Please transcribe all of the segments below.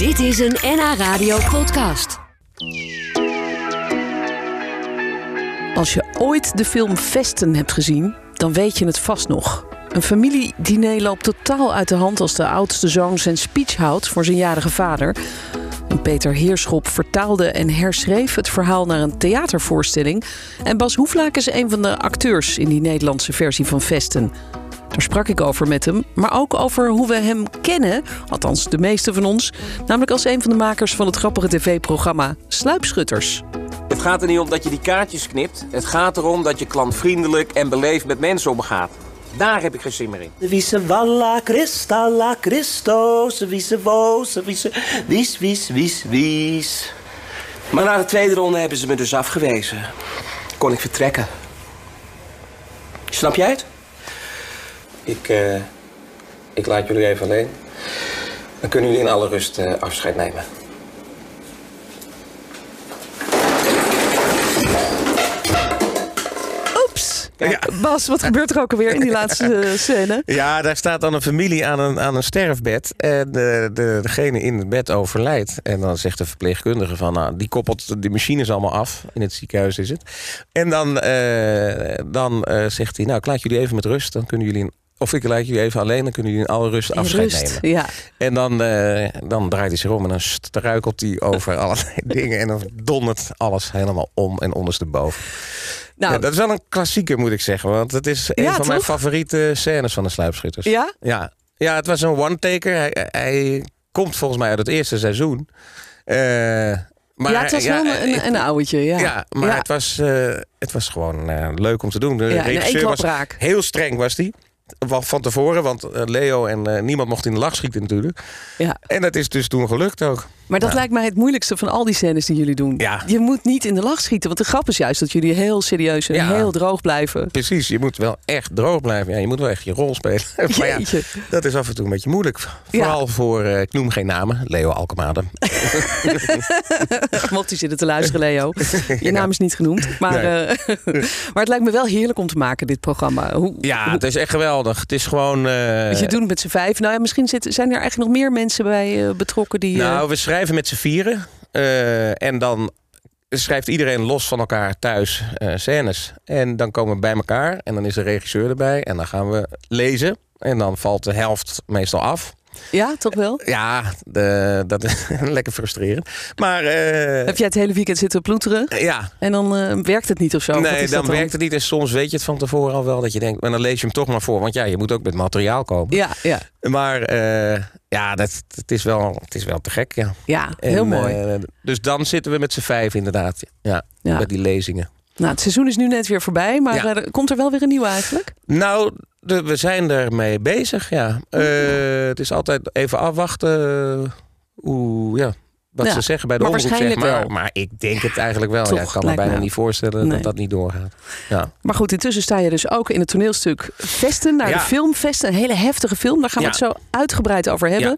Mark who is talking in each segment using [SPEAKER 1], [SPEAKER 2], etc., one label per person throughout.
[SPEAKER 1] Dit is een NH Radio podcast.
[SPEAKER 2] Als je ooit de film Vesten hebt gezien, dan weet je het vast nog. Een familiediner loopt totaal uit de hand als de oudste zoon zijn speech houdt voor zijn jarige vader. Peter Heerschop vertaalde en herschreef het verhaal naar een theatervoorstelling. En Bas Hoeflaak is een van de acteurs in die Nederlandse versie van Vesten. Daar sprak ik over met hem, maar ook over hoe we hem kennen, althans de meeste van ons, namelijk als een van de makers van het grappige tv-programma Sluipschutters.
[SPEAKER 3] Het gaat er niet om dat je die kaartjes knipt. Het gaat erom dat je klantvriendelijk en beleefd met mensen omgaat. Daar heb ik geen zin meer in.
[SPEAKER 4] Wiese walla cristalla Christos, wiese woze, wiese wies, wies, wies, wies. Maar na de tweede ronde hebben ze me dus afgewezen. Kon ik vertrekken. Snap jij het? Ik, eh, ik laat jullie even alleen. Dan kunnen jullie in alle rust eh, afscheid nemen.
[SPEAKER 2] Oeps! Bas, wat gebeurt er ook alweer in die laatste eh, scène?
[SPEAKER 5] Ja, daar staat dan een familie aan een, aan een sterfbed. En de, de, degene in het bed overlijdt. En dan zegt de verpleegkundige van... Nou, die koppelt de machines allemaal af. In het ziekenhuis is het. En dan, eh, dan eh, zegt hij... Nou, ik laat jullie even met rust. Dan kunnen jullie... in- Of ik laat jullie even alleen. Dan kunnen jullie in alle rust afscheid
[SPEAKER 2] Rust,
[SPEAKER 5] nemen.
[SPEAKER 2] ja.
[SPEAKER 5] En dan, eh, dan draait hij zich om en dan struikelt hij over allerlei dingen. En dan dondert alles helemaal om en ondersteboven.
[SPEAKER 2] Nou,
[SPEAKER 5] Ja, dat is wel een klassieker, moet ik zeggen. Want het is een
[SPEAKER 2] Ja,
[SPEAKER 5] van mijn favoriete scènes van de sluipschutters.
[SPEAKER 2] Ja?
[SPEAKER 5] Ja, ja het was een one-taker. Hij, hij komt volgens mij uit het eerste seizoen. Eh, maar,
[SPEAKER 2] ja, het was wel een, een, een ouwtje, ja.
[SPEAKER 5] ja, maar. Het, was, eh, het was gewoon eh, leuk om te doen. De regisseur was heel streng, was die. Van tevoren, want eh, Leo en eh, niemand mocht in de lach schieten natuurlijk.
[SPEAKER 2] Ja.
[SPEAKER 5] En dat is dus toen gelukt ook.
[SPEAKER 2] Maar dat
[SPEAKER 5] Ja.
[SPEAKER 2] lijkt mij het moeilijkste van al die scènes die jullie doen.
[SPEAKER 5] Ja.
[SPEAKER 2] Je moet niet in de lach schieten. Want de grap is juist dat jullie heel serieus en
[SPEAKER 5] Ja.
[SPEAKER 2] heel droog blijven.
[SPEAKER 5] Precies, je moet wel echt droog blijven. Ja, je moet wel echt je rol spelen. maar ja, dat is af en toe een beetje moeilijk. Vooral voor, eh, ik noem geen namen, Leo Alkemade.
[SPEAKER 2] Mocht hij zitten te luisteren, Leo. Je naam is niet genoemd. Maar,
[SPEAKER 5] Nee.
[SPEAKER 2] eh, maar het lijkt me wel heerlijk om te maken, dit programma. Hoe,
[SPEAKER 5] Ja,
[SPEAKER 2] hoe-
[SPEAKER 5] het is echt geweldig. Het is gewoon...
[SPEAKER 2] want je doet het met z'n vijf. Nou ja, misschien zijn er eigenlijk nog meer mensen bij betrokken die...
[SPEAKER 5] Nou, we schrijven met z'n vieren. eh, en dan schrijft iedereen los van elkaar thuis eh, scènes. En dan komen we bij elkaar. En dan is de regisseur erbij. En dan gaan we lezen. En dan valt de helft meestal af.
[SPEAKER 2] Ja, toch wel?
[SPEAKER 5] Ja, de, dat is lekker frustrerend. Maar eh,
[SPEAKER 2] Heb jij het hele weekend zitten ploeteren?
[SPEAKER 5] ja,
[SPEAKER 2] En dan eh, werkt het niet of zo?
[SPEAKER 5] Nee, dan werkt het niet. En soms weet je het van tevoren al wel dat je denkt... en dan lees je hem toch maar voor. Want ja, je moet ook met materiaal komen.
[SPEAKER 2] Ja, ja,
[SPEAKER 5] Maar eh, ja, dat, het, is wel, het is wel te gek, ja.
[SPEAKER 2] ja
[SPEAKER 5] En,
[SPEAKER 2] heel mooi.
[SPEAKER 5] eh, dus dan zitten we met z'n vijf inderdaad. Ja,
[SPEAKER 2] Ja.
[SPEAKER 5] met die lezingen.
[SPEAKER 2] Nou, het seizoen is nu net weer voorbij, maar
[SPEAKER 5] Ja.
[SPEAKER 2] eh, komt er wel weer een nieuwe eigenlijk?
[SPEAKER 5] Nou, de- we zijn ermee bezig, ja. Eh, het is altijd even afwachten eh, hoe, ja, wat
[SPEAKER 2] Ja,
[SPEAKER 5] ze zeggen bij de
[SPEAKER 2] maar
[SPEAKER 5] omroep, zeg maar. Maar ik denk het eigenlijk wel.
[SPEAKER 2] Toch,
[SPEAKER 5] ja, ik kan me bijna
[SPEAKER 2] me.
[SPEAKER 5] niet voorstellen
[SPEAKER 2] Nee.
[SPEAKER 5] dat dat niet doorgaat. Ja.
[SPEAKER 2] Maar goed, intussen sta je dus ook in het toneelstuk Vesten, naar
[SPEAKER 5] Ja.
[SPEAKER 2] de film Vesten. Een hele heftige film, daar gaan we
[SPEAKER 5] Ja.
[SPEAKER 2] het zo uitgebreid over hebben.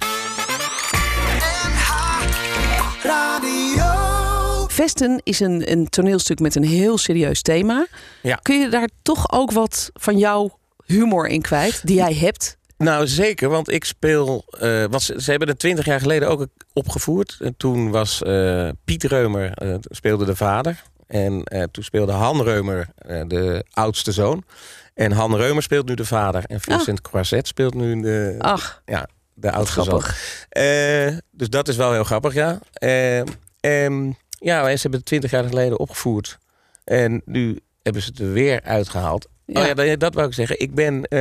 [SPEAKER 2] Vesten is een, een toneelstuk met een heel serieus thema.
[SPEAKER 5] Ja.
[SPEAKER 2] Kun je daar toch ook wat van jouw humor in kwijt, die jij hebt?
[SPEAKER 5] Nou, zeker, want ik speel. eh was, ze hebben het twintig jaar geleden ook opgevoerd. En toen was eh, Piet Reumer eh, speelde de vader. En toen speelde Han Reumer de oudste zoon. En Han Reumer speelt nu de vader. En Vincent Croiset speelt nu de,
[SPEAKER 2] Ach,
[SPEAKER 5] ja, de oudste zoon. dus dat is wel heel grappig, ja. Eh, ehm, ja, en ze hebben het twintig jaar geleden opgevoerd. En nu hebben ze het er weer uitgehaald.
[SPEAKER 2] Ja.
[SPEAKER 5] Oh ja, dat, dat wou ik zeggen. Ik ben eh,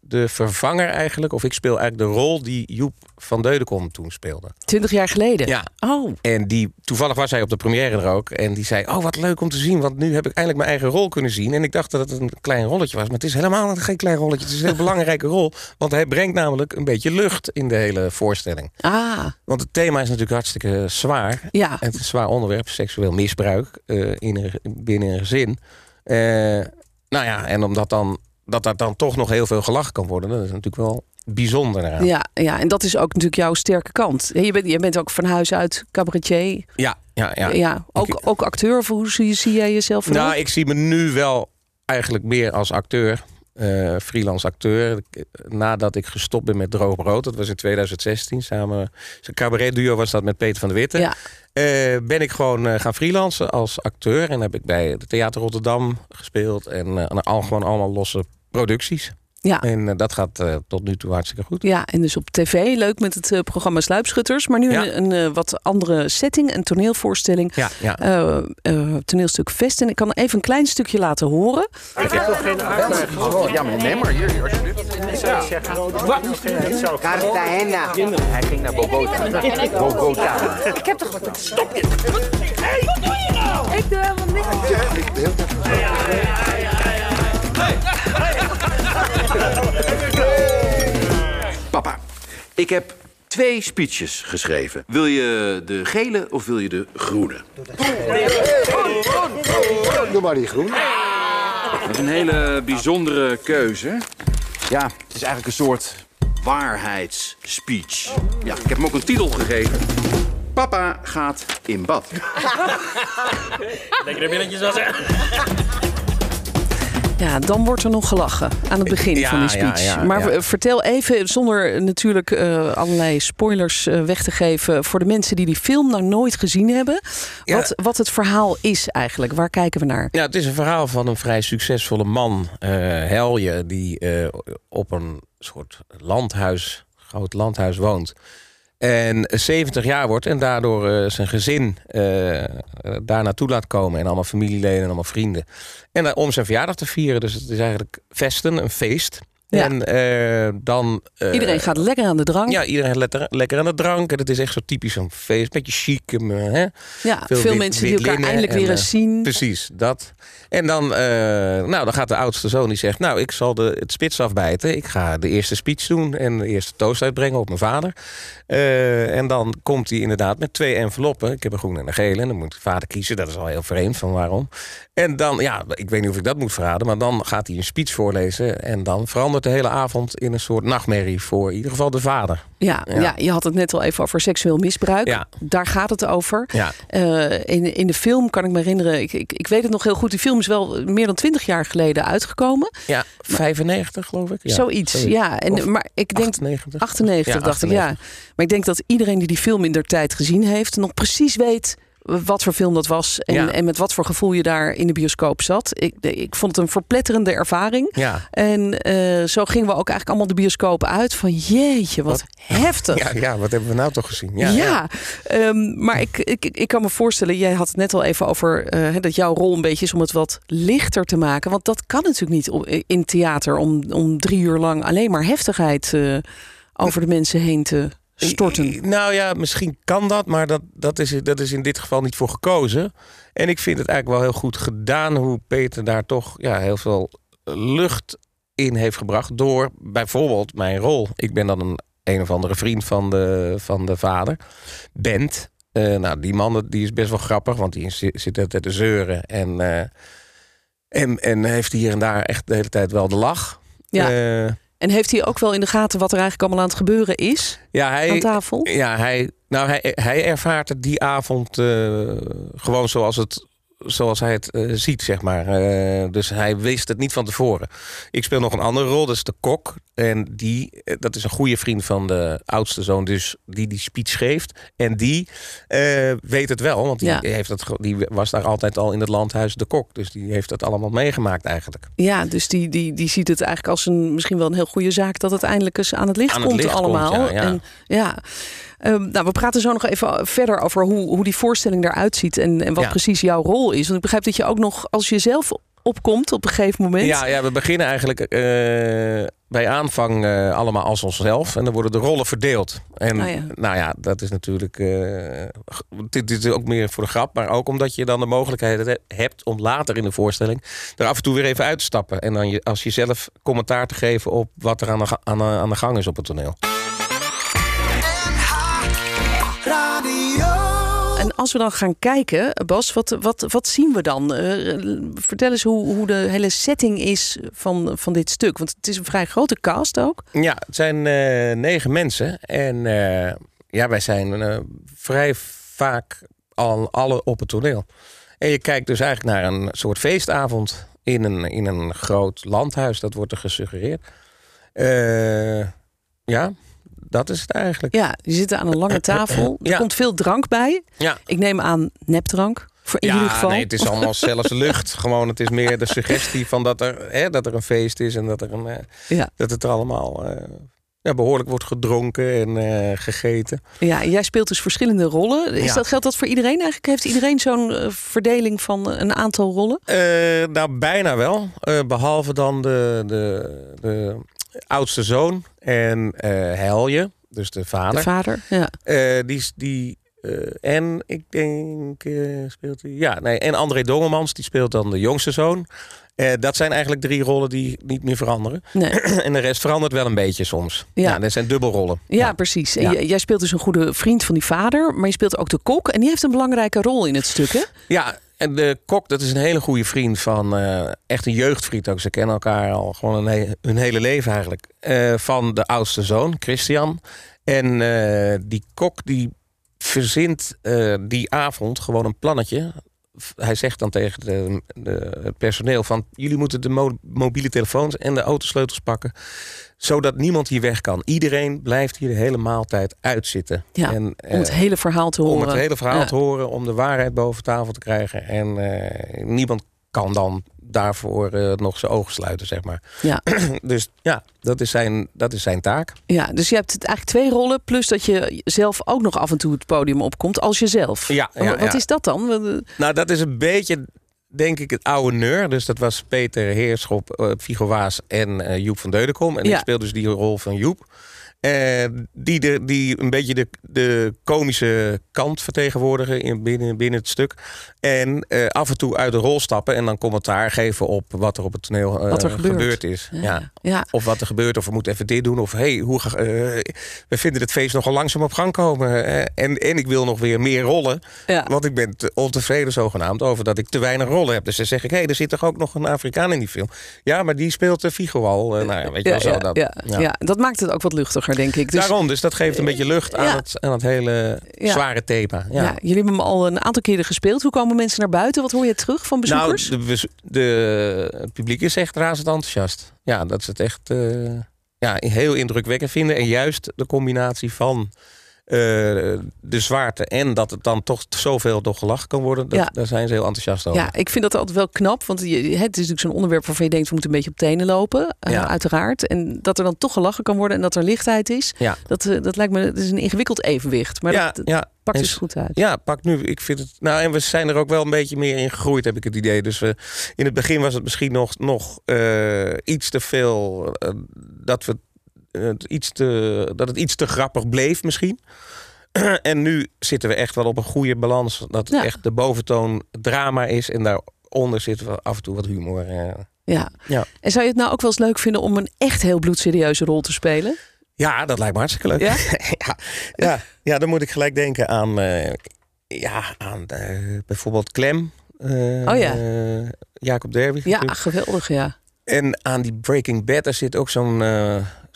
[SPEAKER 5] de vervanger eigenlijk, of ik speel eigenlijk de rol die Joep van Deudekom toen speelde.
[SPEAKER 2] Twintig jaar geleden?
[SPEAKER 5] Ja.
[SPEAKER 2] Oh,
[SPEAKER 5] En die, toevallig was hij op de première er ook. En die zei, oh wat leuk om te zien, want nu heb ik eindelijk mijn eigen rol kunnen zien. En ik dacht dat het een klein rolletje was, maar het is helemaal geen klein rolletje. Het is een heel belangrijke rol, want hij brengt namelijk een beetje lucht in de hele voorstelling.
[SPEAKER 2] ah,
[SPEAKER 5] Want het thema is natuurlijk hartstikke zwaar.
[SPEAKER 2] ja.
[SPEAKER 5] Het is een zwaar onderwerp, seksueel misbruik eh, in een, binnen een gezin. Eh, nou ja, en omdat dan, dat daar dan toch nog heel veel gelachen kan worden, dat is natuurlijk wel bijzonder eraan.
[SPEAKER 2] Ja, ja, en dat is ook natuurlijk jouw sterke kant. Je bent, je bent ook van huis uit cabaretier.
[SPEAKER 5] ja, ja. ja.
[SPEAKER 2] Ja, ook, ook acteur. Of hoe zie, zie jij jezelf?
[SPEAKER 5] Nou, ik zie me nu wel eigenlijk meer als acteur. Eh, freelance acteur. Nadat ik gestopt ben met Droog Brood, dat was in 2016. Samen, zijn cabaret duo was dat met Peter van der Witte.
[SPEAKER 2] Ja.
[SPEAKER 5] Eh, ben ik gewoon eh, gaan freelancen als acteur. En heb ik bij het Theater Rotterdam gespeeld. En al, gewoon allemaal losse producties.
[SPEAKER 2] Ja.
[SPEAKER 5] En eh, dat gaat eh, tot nu toe hartstikke goed.
[SPEAKER 2] Ja, en dus op tv, leuk met het eh, programma Sluipschutters. Maar nu
[SPEAKER 5] Ja.
[SPEAKER 2] een, een eh, wat andere setting, een toneelvoorstelling.
[SPEAKER 5] Ja, ja.
[SPEAKER 2] Eh, eh, toneelstuk Vest. En ik kan even een klein stukje laten horen.
[SPEAKER 6] Ja, maar nee, maar hier, alsjeblieft. Cartagena. Hij ging naar Bogota. Bogota.
[SPEAKER 7] Ik heb toch wat. Stop je! Hé, wat doe je nou? Ik
[SPEAKER 8] heb twee speeches geschreven. Wil je de gele of wil je de groene?
[SPEAKER 6] Doe maar die groen.
[SPEAKER 8] Dat is een hele bijzondere keuze. Ja, het is eigenlijk een soort waarheidsspeech. Ja, ik heb hem ook een titel gegeven. Papa gaat in bad.
[SPEAKER 2] Ja, dan wordt er nog gelachen aan het begin
[SPEAKER 5] Ja,
[SPEAKER 2] van die speech.
[SPEAKER 5] ja,
[SPEAKER 2] maar
[SPEAKER 5] ja.
[SPEAKER 2] eh, vertel even, zonder natuurlijk eh, allerlei spoilers eh, weg te geven... voor de mensen die die film nou nooit gezien hebben... Wat, wat het verhaal is eigenlijk. Waar kijken we naar?
[SPEAKER 5] Ja, het is een verhaal van een vrij succesvolle man, eh, Helje, die eh, op een soort landhuis, groot landhuis woont. En 70 jaar wordt en daardoor eh, zijn gezin eh, daar naartoe laat komen. En allemaal familieleden en allemaal vrienden. En om zijn verjaardag te vieren. Dus het is eigenlijk festen, een feest.
[SPEAKER 2] Ja.
[SPEAKER 5] En eh, dan... eh,
[SPEAKER 2] Iedereen gaat lekker aan de drank.
[SPEAKER 5] Ja, iedereen lekker, lekker aan de drank. En het is echt zo typisch een feest. Beetje chic. eh, hè?
[SPEAKER 2] Ja, veel,
[SPEAKER 5] Veel wit-
[SPEAKER 2] mensen die elkaar eindelijk
[SPEAKER 5] en,
[SPEAKER 2] weer eens zien.
[SPEAKER 5] Precies, dat. En dan, nou, dan gaat de oudste zoon die zegt... nou, ik zal de, het spits afbijten. Ik ga de eerste speech doen en de eerste toast uitbrengen op mijn vader. En dan komt hij inderdaad met twee enveloppen. Ik heb een groene en een gele. En dan moet de vader kiezen. Dat is al heel vreemd, van waarom. En dan, ja, ik weet niet of ik dat moet verraden... maar dan gaat hij een speech voorlezen... en dan verandert de hele avond in een soort nachtmerrie... voor in ieder geval de vader.
[SPEAKER 2] Ja, ja.
[SPEAKER 5] Ja.
[SPEAKER 2] je had het net al even over seksueel misbruik.
[SPEAKER 5] Ja.
[SPEAKER 2] Daar gaat het over.
[SPEAKER 5] Ja.
[SPEAKER 2] Eh, in, in de film kan ik me herinneren, ik, ik, ik weet het nog heel goed. Die film is wel meer dan twintig jaar geleden uitgekomen.
[SPEAKER 5] Ja, 95 geloof ik. Ja,
[SPEAKER 2] zoiets, ja. En,
[SPEAKER 5] Of
[SPEAKER 2] maar ik denk
[SPEAKER 5] 98.
[SPEAKER 2] 98
[SPEAKER 5] Ja,
[SPEAKER 2] dacht ik, ja.
[SPEAKER 5] 98.
[SPEAKER 2] Maar ik denk dat iedereen die die film in der tijd gezien heeft, nog precies weet wat voor film dat was en,
[SPEAKER 5] Ja.
[SPEAKER 2] en met wat voor gevoel je daar in de bioscoop zat. Ik, ik vond het een verpletterende ervaring.
[SPEAKER 5] Ja.
[SPEAKER 2] En eh, zo gingen we ook eigenlijk allemaal de bioscoop uit van jeetje, wat, heftig.
[SPEAKER 5] Ja, ja, wat hebben we nou toch gezien?
[SPEAKER 2] Ja,
[SPEAKER 5] Ja,
[SPEAKER 2] ehm, maar ik, ik, ik kan me voorstellen, jij had het net al even over eh, dat jouw rol een beetje is om het wat lichter te maken. Want dat kan natuurlijk niet in theater om, om drie uur lang alleen maar heftigheid eh, over de mensen heen te storten.
[SPEAKER 5] Nou ja, misschien kan dat, maar dat, dat, is, dat is in dit geval niet voor gekozen. En ik vind het eigenlijk wel heel goed gedaan hoe Peter daar toch ja, heel veel lucht in heeft gebracht. Door bijvoorbeeld mijn rol. Ik ben dan een een of andere vriend van de, van de vader, Bent. Eh, nou, die man die is best wel grappig, want die zit, zit altijd te zeuren. En, eh, en, en heeft hier en daar echt de hele tijd wel de lach.
[SPEAKER 2] Ja.
[SPEAKER 5] Eh,
[SPEAKER 2] En heeft hij ook wel in de gaten wat er eigenlijk allemaal aan het gebeuren is
[SPEAKER 5] ja, hij,
[SPEAKER 2] aan tafel?
[SPEAKER 5] Ja, hij, nou, hij, hij ervaart het die avond eh, gewoon zoals, het, zoals hij het eh, ziet, zeg maar. Eh, dus hij wist het niet van tevoren. Ik speel nog een andere rol, dat is de kok. En die, eh, dat is een goede vriend van de oudste zoon, dus die die speech geeft. En die weet het wel, want die,
[SPEAKER 2] Ja.
[SPEAKER 5] heeft ge- die was daar altijd al in het landhuis de kok. Dus die heeft het allemaal meegemaakt eigenlijk.
[SPEAKER 2] Ja, dus die, die, die ziet het eigenlijk als een misschien wel een heel goede zaak dat het eindelijk eens aan het licht
[SPEAKER 5] Aan het
[SPEAKER 2] komt
[SPEAKER 5] licht komt,
[SPEAKER 2] allemaal.
[SPEAKER 5] ja, ja.
[SPEAKER 2] En, ja. Ehm, nou, we praten zo nog even verder over hoe, hoe die voorstelling eruit ziet en, en wat
[SPEAKER 5] Ja.
[SPEAKER 2] precies jouw rol is. Want ik begrijp dat je ook nog als je zelf opkomt op een gegeven moment.
[SPEAKER 5] Ja, ja, we beginnen eigenlijk eh, bij aanvang eh, allemaal als onszelf. En dan worden de rollen verdeeld. En
[SPEAKER 2] Ah, ja.
[SPEAKER 5] nou ja, dat is natuurlijk... eh, dit, dit is ook meer voor de grap. Maar ook omdat je dan de mogelijkheid he- hebt om later in de voorstelling... er af en toe weer even uit te stappen. En dan je, als je zelf commentaar te geven op wat er aan de, aan, aan de gang is op het toneel.
[SPEAKER 2] En als we dan gaan kijken, Bas, wat, wat, wat zien we dan? Eh, vertel eens hoe, hoe de hele setting is van, van dit stuk. Want het is een vrij grote cast ook.
[SPEAKER 5] Ja, het zijn eh, negen mensen. En eh, ja, wij zijn vrij vaak al alle op het toneel. En je kijkt dus eigenlijk naar een soort feestavond. in een, in een groot landhuis. Dat wordt er gesuggereerd. Ja, dat is het eigenlijk.
[SPEAKER 2] Ja, die zitten aan een lange tafel. Er
[SPEAKER 5] Ja.
[SPEAKER 2] komt veel drank bij.
[SPEAKER 5] Ja.
[SPEAKER 2] Ik neem aan nepdrank. Voor in
[SPEAKER 5] ja,
[SPEAKER 2] ieder geval.
[SPEAKER 5] nee, het is allemaal zelfs lucht. Gewoon, het is meer de suggestie van dat er, hè, dat er een feest is en dat, er een, eh,
[SPEAKER 2] Ja.
[SPEAKER 5] dat het er allemaal eh, ja, behoorlijk wordt gedronken en eh, gegeten.
[SPEAKER 2] Ja, en jij speelt dus verschillende rollen. Is
[SPEAKER 5] Ja.
[SPEAKER 2] dat, geldt dat voor iedereen eigenlijk? Heeft iedereen zo'n eh, verdeling van eh, een aantal rollen?
[SPEAKER 5] Eh, nou, bijna wel. Eh, behalve dan de, de, de oudste zoon en eh Helje, dus de vader.
[SPEAKER 2] De vader? Ja.
[SPEAKER 5] Eh, die, is- die, en ik denk, eh, speelt hij. Ja, nee, en André Dongemans, die speelt dan de jongste zoon. Eh, dat zijn eigenlijk drie rollen die niet meer veranderen.
[SPEAKER 2] Nee.
[SPEAKER 5] en de rest verandert wel een beetje soms.
[SPEAKER 2] Ja.
[SPEAKER 5] Ja, dat zijn dubbelrollen.
[SPEAKER 2] Ja, precies.
[SPEAKER 5] Ja.
[SPEAKER 2] j- jij speelt dus een goede vriend van die vader, maar je speelt ook de kok. En die heeft een belangrijke rol in het stuk, hè?
[SPEAKER 5] Ja, en de kok, dat is een hele goede vriend van, eh, echt een jeugdvriend ook. Ze kennen elkaar al gewoon een he- hun hele leven eigenlijk. Eh, van de oudste zoon, Christian. En eh, die kok die verzint eh, die avond gewoon een plannetje. Hij zegt dan tegen de, de, het personeel van... jullie moeten de mo- mobiele telefoons en de autosleutels pakken... zodat niemand hier weg kan. Iedereen blijft hier de hele maaltijd uitzitten.
[SPEAKER 2] Ja,
[SPEAKER 5] en,
[SPEAKER 2] Om het
[SPEAKER 5] eh,
[SPEAKER 2] hele verhaal te horen.
[SPEAKER 5] om het hele verhaal
[SPEAKER 2] Ja.
[SPEAKER 5] te horen, om de waarheid boven tafel te krijgen. En eh, niemand kan dan daarvoor eh, nog zijn ogen sluiten, zeg maar.
[SPEAKER 2] Ja.
[SPEAKER 5] dus ja, dat is, zijn, dat is zijn taak.
[SPEAKER 2] Ja, dus je hebt eigenlijk twee rollen, plus dat je zelf ook nog af en toe het podium opkomt als jezelf.
[SPEAKER 5] Ja, ja,
[SPEAKER 2] Wat
[SPEAKER 5] ja.
[SPEAKER 2] is dat dan? We-
[SPEAKER 5] Nou, dat is een beetje, denk ik, het oude neur. Dus dat was Peter Heerschop, eh Figo Waas en eh, Joep van Deudekom. En
[SPEAKER 2] Ja.
[SPEAKER 5] ik speel dus die rol van Joep. Eh, die, de, die een beetje de, de komische kant vertegenwoordigen in, binnen, binnen het stuk. En eh, af en toe uit de rol stappen en dan commentaar geven op wat er op het toneel
[SPEAKER 2] Wat er gebeurt.
[SPEAKER 5] is.
[SPEAKER 2] Ja.
[SPEAKER 5] Ja.
[SPEAKER 2] Ja.
[SPEAKER 5] Of wat er gebeurt, of we moeten even dit doen. Of hey, hoe, ga- we vinden het feest nogal langzaam op gang komen. en, en ik wil nog weer meer rollen.
[SPEAKER 2] Ja.
[SPEAKER 5] Want ik ben te ontevreden zogenaamd over dat ik te weinig rollen heb. Dus dan zeg ik, hé, hey, er zit toch ook nog een Afrikaan in die film. Ja, maar die speelt de Figo al. Nou ja, weet je wel zo. dat,
[SPEAKER 2] ja, ja. dat maakt het ook wat luchtiger, denk ik. Dus,
[SPEAKER 5] Daarom, dus dat geeft een beetje lucht aan,
[SPEAKER 2] Ja.
[SPEAKER 5] het, aan het hele
[SPEAKER 2] Ja.
[SPEAKER 5] zware thema.
[SPEAKER 2] ja.
[SPEAKER 5] Ja.
[SPEAKER 2] jullie hebben hem al een aantal keren gespeeld. Hoe komen mensen naar buiten? Wat hoor je terug van
[SPEAKER 5] Nou,
[SPEAKER 2] bezoekers?
[SPEAKER 5] de, bezo- de, het publiek is echt razend enthousiast. Ja, dat ze het echt eh, ja, heel indrukwekkend vinden. En juist de combinatie van eh, de zwaarte en dat het dan toch zoveel door gelachen kan worden, dat,
[SPEAKER 2] Ja.
[SPEAKER 5] daar zijn ze heel enthousiast over.
[SPEAKER 2] Ja, ik vind dat altijd wel knap. Want het is natuurlijk zo'n onderwerp waarvan je denkt... we moeten een beetje op tenen lopen, eh, uiteraard. En dat er dan toch gelachen kan worden en dat er lichtheid is...
[SPEAKER 5] Ja.
[SPEAKER 2] Dat, eh, dat lijkt me dat is een ingewikkeld evenwicht. Maar
[SPEAKER 5] ja,
[SPEAKER 2] dat, pakt
[SPEAKER 5] En
[SPEAKER 2] dus goed uit.
[SPEAKER 5] Ja, pak nu. Ik vind het. Nou, en we zijn er ook wel een beetje meer in gegroeid, heb ik het idee. Dus we, in het begin was het misschien nog, nog iets te veel. dat, we, het iets te, dat het iets te grappig bleef, misschien. en nu zitten we echt wel op een goede balans. Dat
[SPEAKER 2] Ja.
[SPEAKER 5] echt de boventoon drama is. En daaronder zitten we af en toe wat humor. eh.
[SPEAKER 2] Ja.
[SPEAKER 5] Ja.
[SPEAKER 2] En zou je het nou ook wel eens leuk vinden om een echt heel bloedserieuze rol te spelen?
[SPEAKER 5] Ja, dat lijkt me hartstikke leuk.
[SPEAKER 2] Ja?
[SPEAKER 5] ja, ja, ja, dan moet ik gelijk denken aan, eh, ja, aan bijvoorbeeld Clem. eh,
[SPEAKER 2] Oh ja.
[SPEAKER 5] Jacob Derby.
[SPEAKER 2] Ja, geweldig, ja.
[SPEAKER 5] En aan die Breaking Bad, daar zit ook zo'n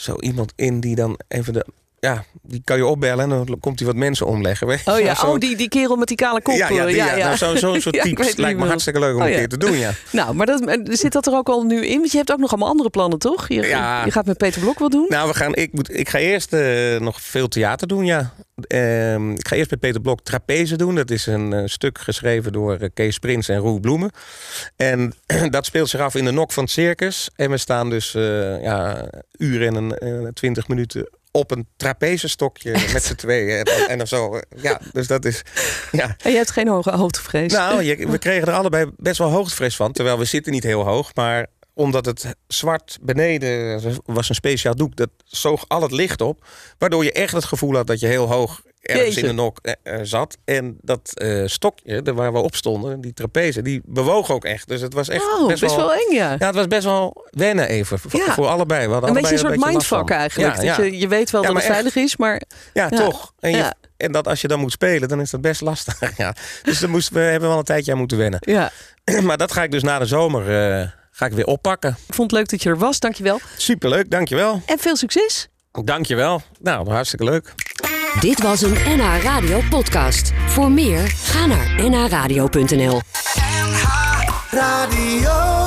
[SPEAKER 5] zo iemand in die dan even de... Ja, die kan je opbellen en dan komt hij wat mensen omleggen. weet je.
[SPEAKER 2] Oh ja,
[SPEAKER 5] zo-
[SPEAKER 2] oh, die, die kerel met die kale kop.
[SPEAKER 5] Ja, ja, die, ja, nou, zo- zo'n soort
[SPEAKER 2] Ja, ik
[SPEAKER 5] types lijkt me hartstikke leuk om
[SPEAKER 2] Oh
[SPEAKER 5] een keer te doen, ja.
[SPEAKER 2] Nou, maar dat, zit dat er ook al nu in? Want je hebt ook nog allemaal andere plannen, toch? Je,
[SPEAKER 5] Ja.
[SPEAKER 2] je gaat met Peter Blok wat doen?
[SPEAKER 5] Nou, we gaan, ik, moet, ik ga eerst eh, nog veel theater doen, ja. Ehm, ik ga eerst met Peter Blok Trapeze doen. Dat is een eh, stuk geschreven door eh, Kees Prins en Roel Bloemen. En dat speelt zich af in de nok van het circus. En we staan dus eh ja, uren en een twintig minuten op een trapezestokje met z'n tweeën. En, en zo. Ja, dus dat is... Ja.
[SPEAKER 2] En je hebt geen hoge hoogtevrees?
[SPEAKER 5] Nou, je- we kregen er allebei best wel hoogtevrees van. Terwijl we zitten niet heel hoog. Maar omdat het zwart beneden was een speciaal doek, dat zoog al het licht op. Waardoor je echt het gevoel had dat je heel hoog ergens in de nok eh, eh, zat. En dat eh, stokje, de, waar we op stonden, die trapeze, die bewoog ook echt. Dus het was echt
[SPEAKER 2] oh, best, wel eng, ja.
[SPEAKER 5] Ja, het was best wel wennen even. Voor,
[SPEAKER 2] Ja.
[SPEAKER 5] voor allebei. We hadden
[SPEAKER 2] een beetje een soort
[SPEAKER 5] van.
[SPEAKER 2] mindfuck eigenlijk.
[SPEAKER 5] Ja,
[SPEAKER 2] dat
[SPEAKER 5] ja.
[SPEAKER 2] Je, je weet wel dat het
[SPEAKER 5] echt.
[SPEAKER 2] veilig is, maar...
[SPEAKER 5] Ja, toch. En, je, en dat als je dan moet spelen, dan is dat best lastig. ja. Dus daar moesten we hebben wel een tijdje aan moeten wennen.
[SPEAKER 2] Ja.
[SPEAKER 5] maar dat ga ik dus na de zomer eh, ga ik weer oppakken.
[SPEAKER 2] Ik vond het leuk dat je er was, dankjewel.
[SPEAKER 5] Superleuk, dankjewel.
[SPEAKER 2] En veel succes.
[SPEAKER 5] Dankjewel. Nou, hartstikke leuk.
[SPEAKER 1] Dit was een NH Radio podcast. Voor meer, ga naar nhradio.nl.
[SPEAKER 9] Radio.